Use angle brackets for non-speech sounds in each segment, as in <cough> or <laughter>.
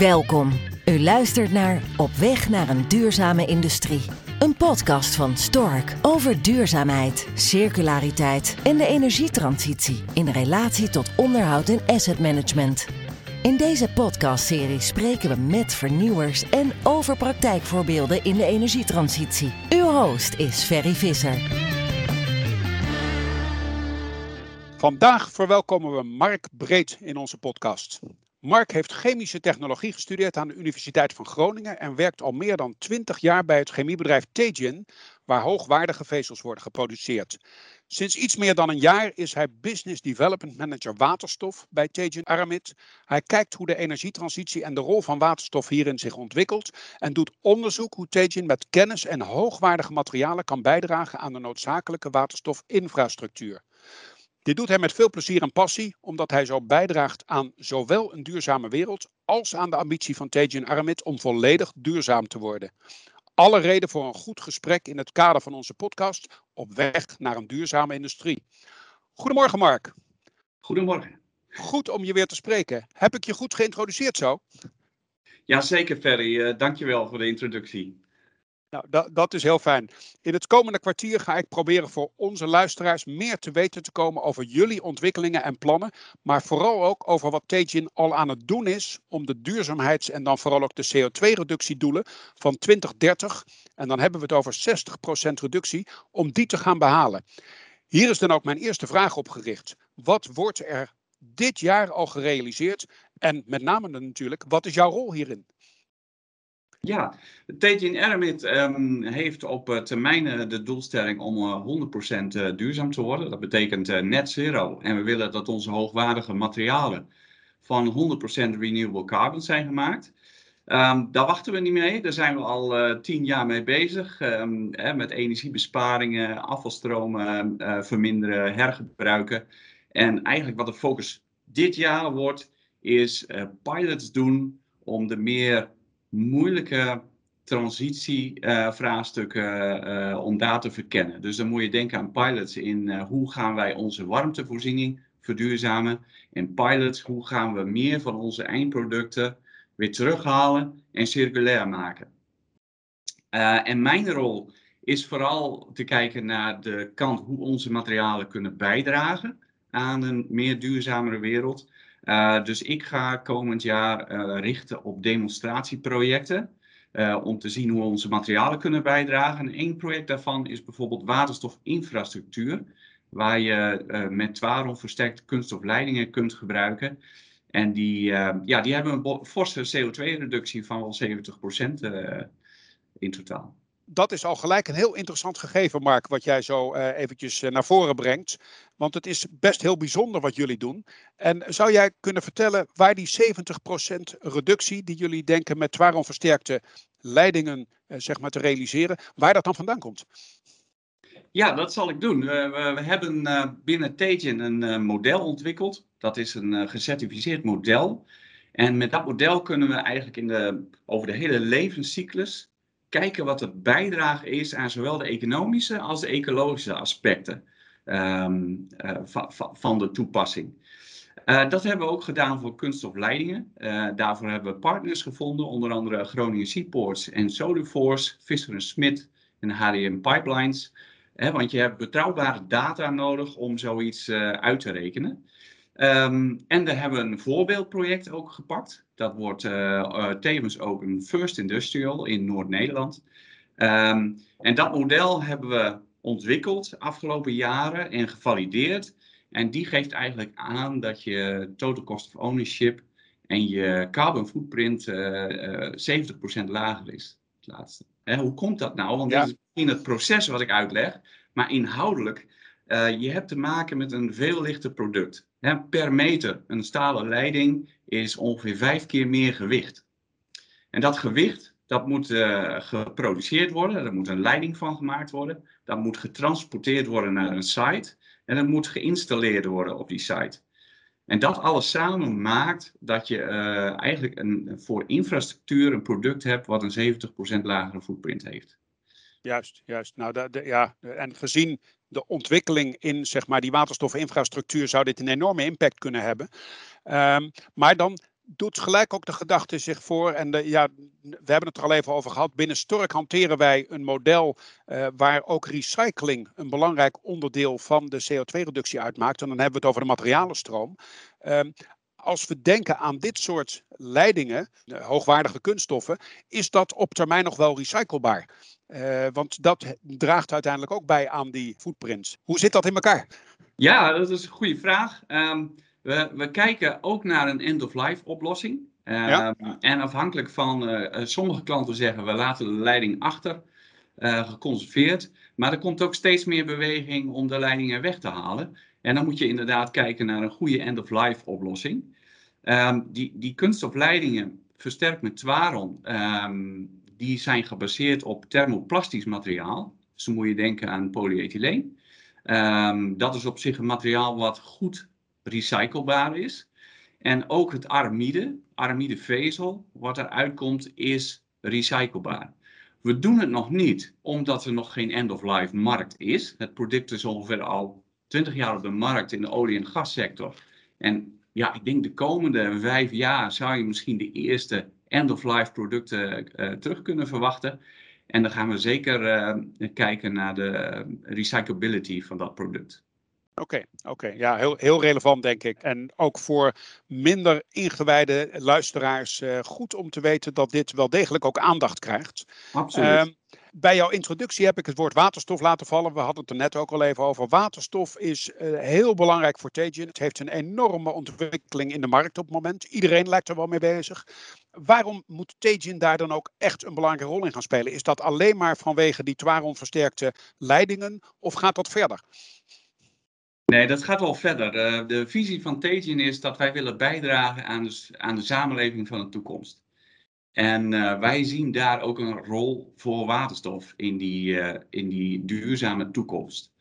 Welkom. U luistert naar Op weg naar een duurzame industrie. Een podcast van Stork over duurzaamheid, circulariteit en de energietransitie in relatie tot onderhoud en asset management. In deze podcastserie spreken we met vernieuwers en over praktijkvoorbeelden in de energietransitie. Uw host is Ferry Visser. Vandaag verwelkomen we Mark Breed in onze podcast. Mark heeft chemische technologie gestudeerd aan de Universiteit van Groningen en werkt al meer dan 20 jaar bij het chemiebedrijf Tegin, waar hoogwaardige vezels worden geproduceerd. Sinds iets meer dan een jaar is hij Business Development Manager waterstof bij Tegin Aramid. Hij kijkt hoe de energietransitie en de rol van waterstof hierin zich ontwikkelt en doet onderzoek hoe Tegin met kennis en hoogwaardige materialen kan bijdragen aan de noodzakelijke waterstofinfrastructuur. Dit doet hij met veel plezier en passie, omdat hij zo bijdraagt aan zowel een duurzame wereld als aan de ambitie van Tejan Aramid om volledig duurzaam te worden. Alle reden voor een goed gesprek in het kader van onze podcast op weg naar een duurzame industrie. Goedemorgen Mark. Goedemorgen. Goed om je weer te spreken. Heb ik je goed geïntroduceerd zo? Jazeker Ferry, uh, dankjewel voor de introductie. Nou, dat, dat is heel fijn. In het komende kwartier ga ik proberen voor onze luisteraars meer te weten te komen over jullie ontwikkelingen en plannen, maar vooral ook over wat Tegin al aan het doen is om de duurzaamheids- en dan vooral ook de CO2-reductiedoelen van 2030, en dan hebben we het over 60% reductie, om die te gaan behalen. Hier is dan ook mijn eerste vraag op gericht. Wat wordt er dit jaar al gerealiseerd? En met name natuurlijk, wat is jouw rol hierin? Ja, Tetin Ermit um, heeft op uh, termijn de doelstelling om uh, 100% uh, duurzaam te worden. Dat betekent net zero. En we willen dat onze hoogwaardige materialen van 100% renewable carbon zijn gemaakt. Um, daar wachten we niet mee. Daar zijn we al tien jaar mee bezig. Um, hè, met energiebesparingen, afvalstromen verminderen, hergebruiken. En eigenlijk wat de focus dit jaar wordt, is pilots doen om de meer moeilijke transitievraagstukken uh, uh, om daar te verkennen. Dus dan moet je denken aan pilots in uh, hoe gaan wij onze warmtevoorziening verduurzamen. En pilots, hoe gaan we meer van onze eindproducten weer terughalen en circulair maken. en mijn rol is vooral te kijken naar de kant hoe onze materialen kunnen bijdragen aan een meer duurzamere wereld. Uh, dus ik ga komend jaar uh, richten op demonstratieprojecten. Uh, om te zien hoe onze materialen kunnen bijdragen. En één project daarvan is bijvoorbeeld waterstofinfrastructuur. Waar je met Twaron versterkte kunststofleidingen kunt gebruiken. En die, ja, die hebben een forse CO2-reductie van wel 70% in totaal dat is al gelijk een heel interessant gegeven, Mark, wat jij zo uh, eventjes uh, naar voren brengt. Want het is best heel bijzonder wat jullie doen. En zou jij kunnen vertellen waar die 70% reductie die jullie denken met versterkte leidingen uh, zeg maar te realiseren, waar dat dan vandaan komt? Ja, dat zal ik doen. we, we hebben binnen Tegin een model ontwikkeld. Dat is een gecertificeerd model. En met dat model kunnen we eigenlijk in de, over de hele levenscyclus kijken wat de bijdrage is aan zowel de economische als de ecologische aspecten um, uh, van, de toepassing. Uh, dat hebben we ook gedaan voor kunststofleidingen. Uh, daarvoor hebben we partners gevonden, onder andere Groningen Seaports en Soluforce, Visser Smit en HDM Pipelines. want je hebt betrouwbare data nodig om zoiets uit te rekenen. Um, en daar hebben we een voorbeeldproject ook gepakt. Dat wordt uh, uh, tevens ook een First Industrial in Noord-Nederland. Um, en dat model hebben we ontwikkeld afgelopen jaren en gevalideerd. En die geeft eigenlijk aan dat je total cost of ownership en je carbon footprint uh, uh 70% lager is. Het laatste. Hè, hoe komt dat nou? Want ja. dit is in het proces wat ik uitleg, maar inhoudelijk, uh, je hebt te maken met een veel lichter product per meter een stalen leiding is ongeveer vijf keer meer gewicht. En dat gewicht, dat moet uh, geproduceerd worden, er moet een leiding van gemaakt worden, dat moet getransporteerd worden naar een site en dat moet geïnstalleerd worden op die site. En dat alles samen maakt dat je uh, eigenlijk een, voor infrastructuur een product hebt wat een 70% lagere footprint heeft. Juist, juist. Nou, ja, en gezien de ontwikkeling in zeg maar, die waterstofinfrastructuur zou dit een enorme impact kunnen hebben. Um, maar dan doet gelijk ook de gedachte zich voor. En de, ja, we hebben het er al even over gehad. Binnen Stork hanteren wij een model uh, waar ook recycling een belangrijk onderdeel van de CO2-reductie uitmaakt. En dan hebben we het over de materialenstroom. Um, als we denken aan dit soort leidingen, hoogwaardige kunststoffen, is dat op termijn nog wel recyclebaar? Uh, want dat draagt uiteindelijk ook bij aan die footprint. Hoe zit dat in elkaar? Ja, dat is een goede vraag. Um, we, we, kijken ook naar een end-of-life oplossing. Um, ja. En afhankelijk van uh, sommige klanten zeggen we laten de leiding achter, uh, geconserveerd. Maar er komt ook steeds meer beweging om de leidingen weg te halen. En dan moet je inderdaad kijken naar een goede end-of-life oplossing. Um, die, die kunststofleidingen versterkt met Twaron, um, die zijn gebaseerd op thermoplastisch materiaal. Dus dan moet je denken aan polyethyleen. Um, dat is op zich een materiaal wat goed recyclebaar is. En ook het aramide, aramidevezel, wat eruit komt, is recyclebaar. We doen het nog niet, omdat er nog geen end-of-life markt is. Het product is ongeveer al 20 jaar op de markt in de olie- en gassector. En ja, ik denk de komende vijf jaar zou je misschien de eerste end-of-life producten uh, terug kunnen verwachten. En dan gaan we zeker uh, kijken naar de recyclability van dat product. Oké, okay, oké. Okay. Ja, heel, heel relevant denk ik. En ook voor minder ingewijde luisteraars uh, goed om te weten dat dit wel degelijk ook aandacht krijgt. Absoluut. Uh, bij jouw introductie heb ik het woord waterstof laten vallen. We hadden het er net ook al even over. Waterstof is uh, heel belangrijk voor Tejan. Het heeft een enorme ontwikkeling in de markt op het moment. Iedereen lijkt er wel mee bezig. Waarom moet Tejan daar dan ook echt een belangrijke rol in gaan spelen? Is dat alleen maar vanwege die Twaron versterkte leidingen of gaat dat verder? Nee, dat gaat wel verder. Uh, de visie van Tejan is dat wij willen bijdragen aan de, aan de samenleving van de toekomst. En uh, wij zien daar ook een rol voor waterstof in die, uh, in die duurzame toekomst.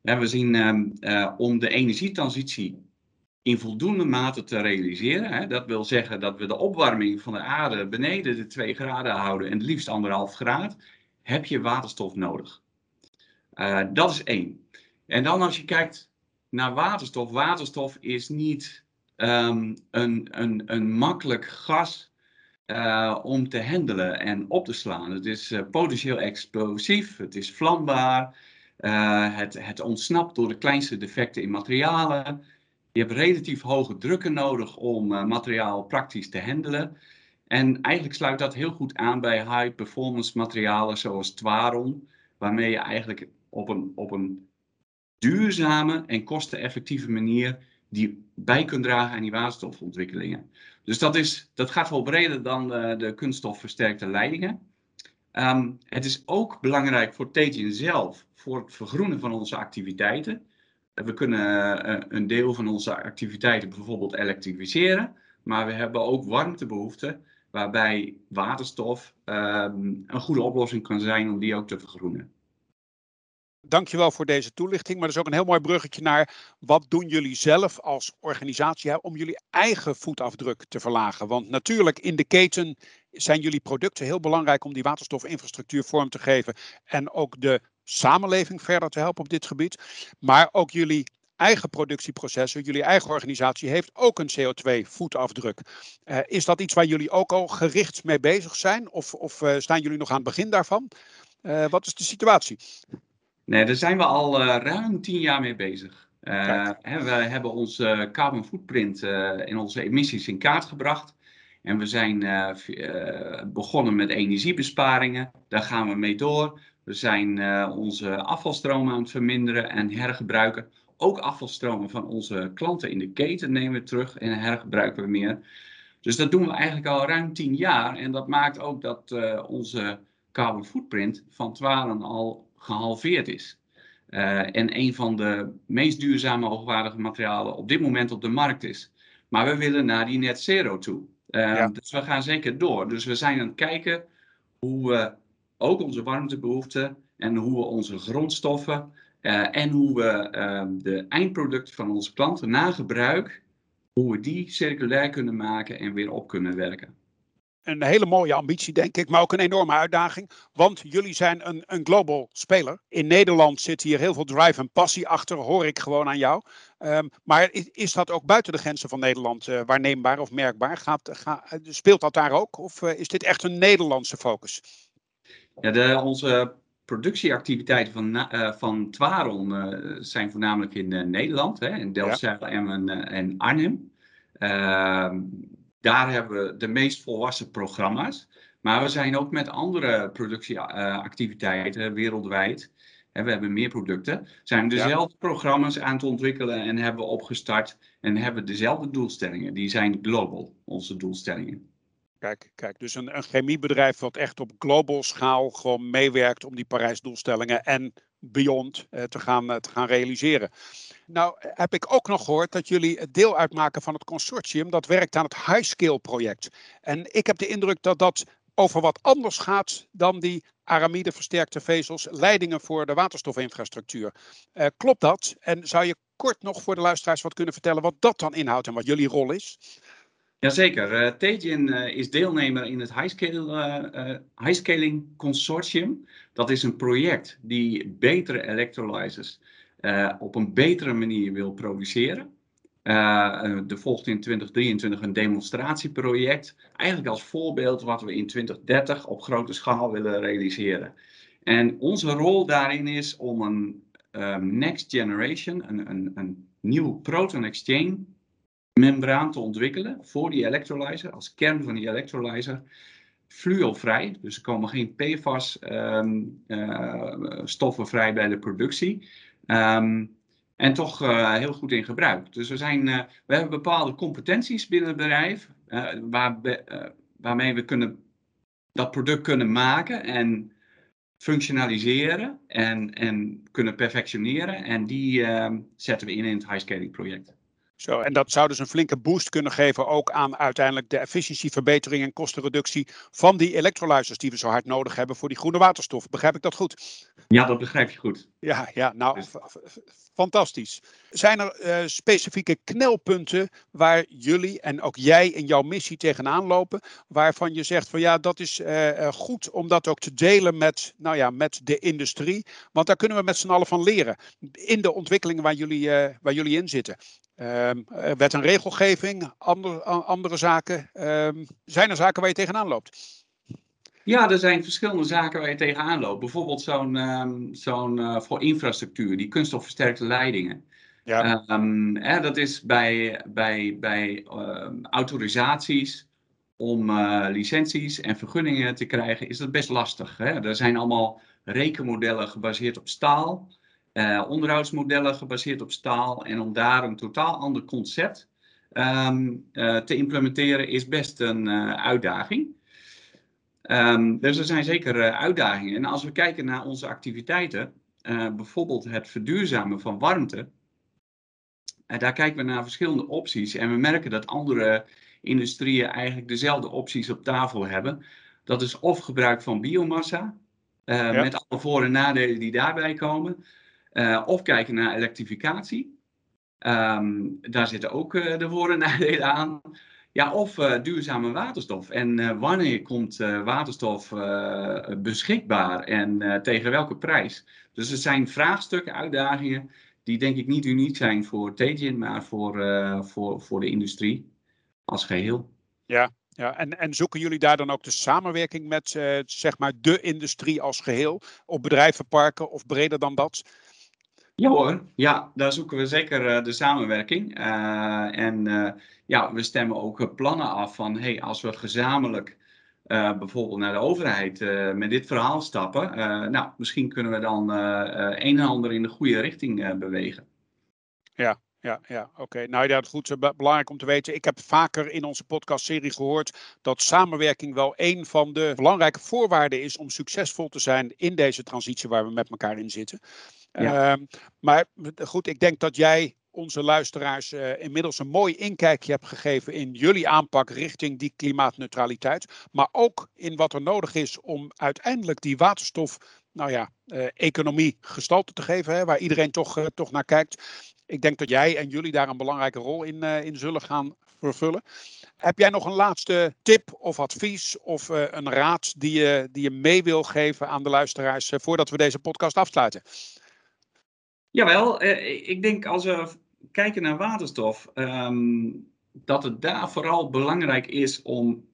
We zien uh, om de energietransitie in voldoende mate te realiseren, hè, dat wil zeggen dat we de opwarming van de aarde beneden de 2 graden houden en het liefst anderhalf graad, heb je waterstof nodig. dat is één. En dan als je kijkt naar waterstof, waterstof is niet um, een, een, een makkelijk gas uh, om te handelen en op te slaan. Het is uh, potentieel explosief, het is vlambaar, het, het ontsnapt door de kleinste defecten in materialen. Je hebt relatief hoge drukken nodig om materiaal praktisch te handelen. En eigenlijk sluit dat heel goed aan bij high performance materialen zoals Twaron, waarmee je eigenlijk op een, op een duurzame en kosteneffectieve manier die bij kunt dragen aan die waterstofontwikkelingen. Dus dat, is, dat gaat wel breder dan de, de kunststofversterkte leidingen. Um, het is ook belangrijk voor Tetin zelf, voor het vergroenen van onze activiteiten. We kunnen uh, een deel van onze activiteiten bijvoorbeeld elektrificeren, maar we hebben ook warmtebehoeften, waarbij waterstof um, een goede oplossing kan zijn om die ook te vergroenen. Dankjewel voor deze toelichting. Maar dat is ook een heel mooi bruggetje naar wat doen jullie zelf als organisatie om jullie eigen voetafdruk te verlagen. Want natuurlijk in de keten zijn jullie producten heel belangrijk om die waterstofinfrastructuur vorm te geven. En ook de samenleving verder te helpen op dit gebied. Maar ook jullie eigen productieprocessen, jullie eigen organisatie heeft ook een CO2-voetafdruk. Uh, is dat iets waar jullie ook al gericht mee bezig zijn? Of, of uh, staan jullie nog aan het begin daarvan? Uh, wat is de situatie? Nee, daar zijn we al ruim tien jaar mee bezig. Hè, we hebben onze carbon footprint in onze emissies in kaart gebracht. En we zijn begonnen met energiebesparingen. Daar gaan we mee door. We zijn onze afvalstromen aan het verminderen en hergebruiken. Ook afvalstromen van onze klanten in de keten nemen we terug en hergebruiken we meer. Dus dat doen we eigenlijk al ruim tien jaar. En dat maakt ook dat onze carbon footprint van Twaren al gehalveerd is. Uh, en een van de meest duurzame hoogwaardige materialen op dit moment op de markt is. Maar we willen naar die net zero toe. Ja. Dus we gaan zeker door. Dus we zijn aan het kijken hoe we ook onze warmtebehoeften en hoe we onze grondstoffen uh, en hoe we de eindproducten van onze klanten na gebruik, hoe we die circulair kunnen maken en weer op kunnen werken. een hele mooie ambitie, denk ik, maar ook een enorme uitdaging. Want jullie zijn een, een global speler. In Nederland zit hier heel veel drive en passie achter, hoor ik gewoon aan jou. Um, maar is, dat ook buiten de grenzen van Nederland uh, waarneembaar of merkbaar? Gaat, ga, speelt dat daar ook? Of is dit echt een Nederlandse focus? Ja, de, onze productieactiviteiten van, uh, van Twaron zijn voornamelijk in Nederland, hè, in Delfzijl ja. en, en Arnhem. Ehm, daar hebben we de meest volwassen programma's. Maar we zijn ook met andere productieactiviteiten wereldwijd. we hebben meer producten. Zijn dezelfde programma's aan het ontwikkelen en hebben opgestart. En hebben dezelfde doelstellingen. Die zijn global, onze doelstellingen. Kijk, kijk dus een, een chemiebedrijf wat echt op global schaal gewoon meewerkt om die Parijs-doelstellingen en beyond eh, te, gaan, eh, te gaan realiseren. Nou heb ik ook nog gehoord dat jullie deel uitmaken van het consortium dat werkt aan het High project. En ik heb de indruk dat dat over wat anders gaat dan die aramide versterkte vezels, leidingen voor de waterstofinfrastructuur. Uh, klopt dat? En zou je kort nog voor de luisteraars wat kunnen vertellen wat dat dan inhoudt en wat jullie rol is? Jazeker. Uh, Teijin uh, is deelnemer in het Highscaling uh, Consortium. Dat is een project die betere electrolyzers op een betere manier wil produceren. Er volgt in 2023 een demonstratieproject, eigenlijk als voorbeeld wat we in 2030 op grote schaal willen realiseren. En onze rol daarin is om een next generation, een, een, een nieuw proton exchange membraan te ontwikkelen voor die electrolyzer, als kern van die electrolyzer, fluorvrij. Dus er komen geen PFAS um, uh, stoffen vrij bij de productie. Um, en toch uh, heel goed in gebruik. Dus we, zijn, uh, we hebben bepaalde competenties binnen het bedrijf waar, waarmee we kunnen, dat product kunnen maken en functionaliseren en, en kunnen perfectioneren. En die ehm, zetten we in in het high scaling project. Zo, en dat zou dus een flinke boost kunnen geven ook aan uiteindelijk de efficiëntieverbetering en kostenreductie van die elektrolyzers die we zo hard nodig hebben voor die groene waterstof. Begrijp ik dat goed? Ja, dat begrijp je goed. Ja, ja nou, fantastisch. Zijn er uh, specifieke knelpunten waar jullie en ook jij in jouw missie tegenaan lopen, waarvan je zegt van ja, dat is uh, goed om dat ook te delen met, nou ja, met de industrie, want daar kunnen we met z'n allen van leren in de ontwikkelingen waar jullie, waar jullie in zitten. Um, wet en regelgeving, andere, andere zaken. Um, zijn er zaken waar je tegenaan loopt? Ja, er zijn verschillende zaken waar je tegenaan loopt. Bijvoorbeeld zo'n um, zo'n uh, voor infrastructuur, die kunststofversterkte leidingen. Ja. Eh, dat is bij, bij, bij autorisaties om uh, licenties en vergunningen te krijgen, is dat best lastig. Hè? Er zijn allemaal rekenmodellen gebaseerd op staal uh, onderhoudsmodellen gebaseerd op staal. En om daar een totaal ander concept um, uh, te implementeren is best een uh, uitdaging. Um, dus er zijn zeker uitdagingen. En als we kijken naar onze activiteiten, bijvoorbeeld het verduurzamen van warmte, daar kijken we naar verschillende opties. En we merken dat andere industrieën eigenlijk dezelfde opties op tafel hebben. Dat is of gebruik van biomassa, ja. met alle voor- en nadelen die daarbij komen. Uh, of kijken naar elektrificatie. Um, daar zitten ook uh, de voor- en <laughs> nadelen aan. Ja, of uh, duurzame waterstof. En wanneer komt waterstof beschikbaar en tegen welke prijs? Dus het zijn vraagstukken, uitdagingen, die denk ik niet uniek zijn voor Tegin, maar voor, voor, voor de industrie als geheel. Ja, ja, en, en zoeken jullie daar dan ook de samenwerking met zeg maar de industrie als geheel? Op bedrijvenparken of breder dan dat? Ja hoor, ja, daar zoeken we zeker uh, de samenwerking. Uh, en uh, ja, we stemmen ook plannen af van, hey, als we gezamenlijk bijvoorbeeld naar de overheid met dit verhaal stappen, nou, misschien kunnen we dan een en ander in de goede richting bewegen. Ja, ja, ja oké. Nou ja, goed. Belangrijk om te weten. Ik heb vaker in onze podcastserie gehoord dat samenwerking wel een van de belangrijke voorwaarden is om succesvol te zijn in deze transitie waar we met elkaar in zitten. Uh, maar goed, ik denk dat jij onze luisteraars uh, inmiddels een mooi inkijkje hebt gegeven in jullie aanpak richting die klimaatneutraliteit. Maar ook in wat er nodig is om uiteindelijk die waterstof, nou ja, uh, economie gestalte te geven, hè, waar iedereen toch, uh, toch naar kijkt. Ik denk dat jij en jullie daar een belangrijke rol in, in zullen gaan vervullen. Heb jij nog een laatste tip of advies of een raad die je, die je mee wil geven aan de luisteraars voordat we deze podcast afsluiten? Jawel, ik denk als we kijken naar waterstof, ehm, dat het daar vooral belangrijk is om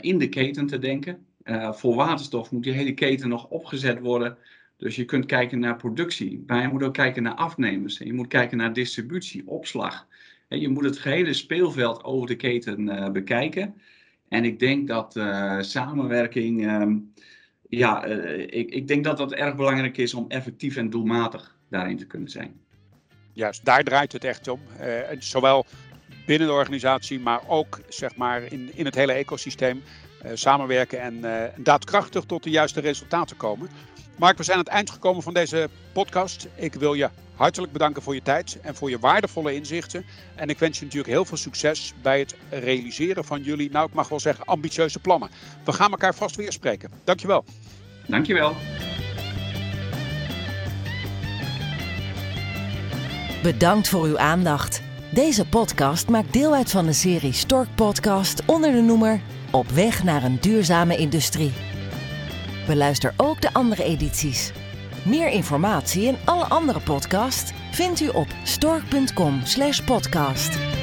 in de keten te denken. Uh, voor waterstof moet die hele keten nog opgezet worden. Dus je kunt kijken naar productie, maar je moet ook kijken naar afnemers. Je moet kijken naar distributie, opslag. Je moet het gehele speelveld over de keten bekijken. En ik denk dat samenwerking, uh, ja, ik, ik, denk dat dat erg belangrijk is om effectief en doelmatig daarin te kunnen zijn. Juist, daar draait het echt om. zowel binnen de organisatie, maar ook zeg maar, in, in het hele ecosysteem. Eh, samenwerken en eh, daadkrachtig tot de juiste resultaten komen. Mark, we zijn aan het eind gekomen van deze podcast. Ik wil je hartelijk bedanken voor je tijd en voor je waardevolle inzichten. En ik wens je natuurlijk heel veel succes bij het realiseren van jullie, nou ik mag wel zeggen, ambitieuze plannen. We gaan elkaar vast weer spreken. Dankjewel. Dankjewel. Bedankt voor uw aandacht. Deze podcast maakt deel uit van de serie Stork Podcast onder de noemer op weg naar een duurzame industrie. Beluister ook de andere edities. Meer informatie en alle andere podcasts vindt u op stork.com/podcast.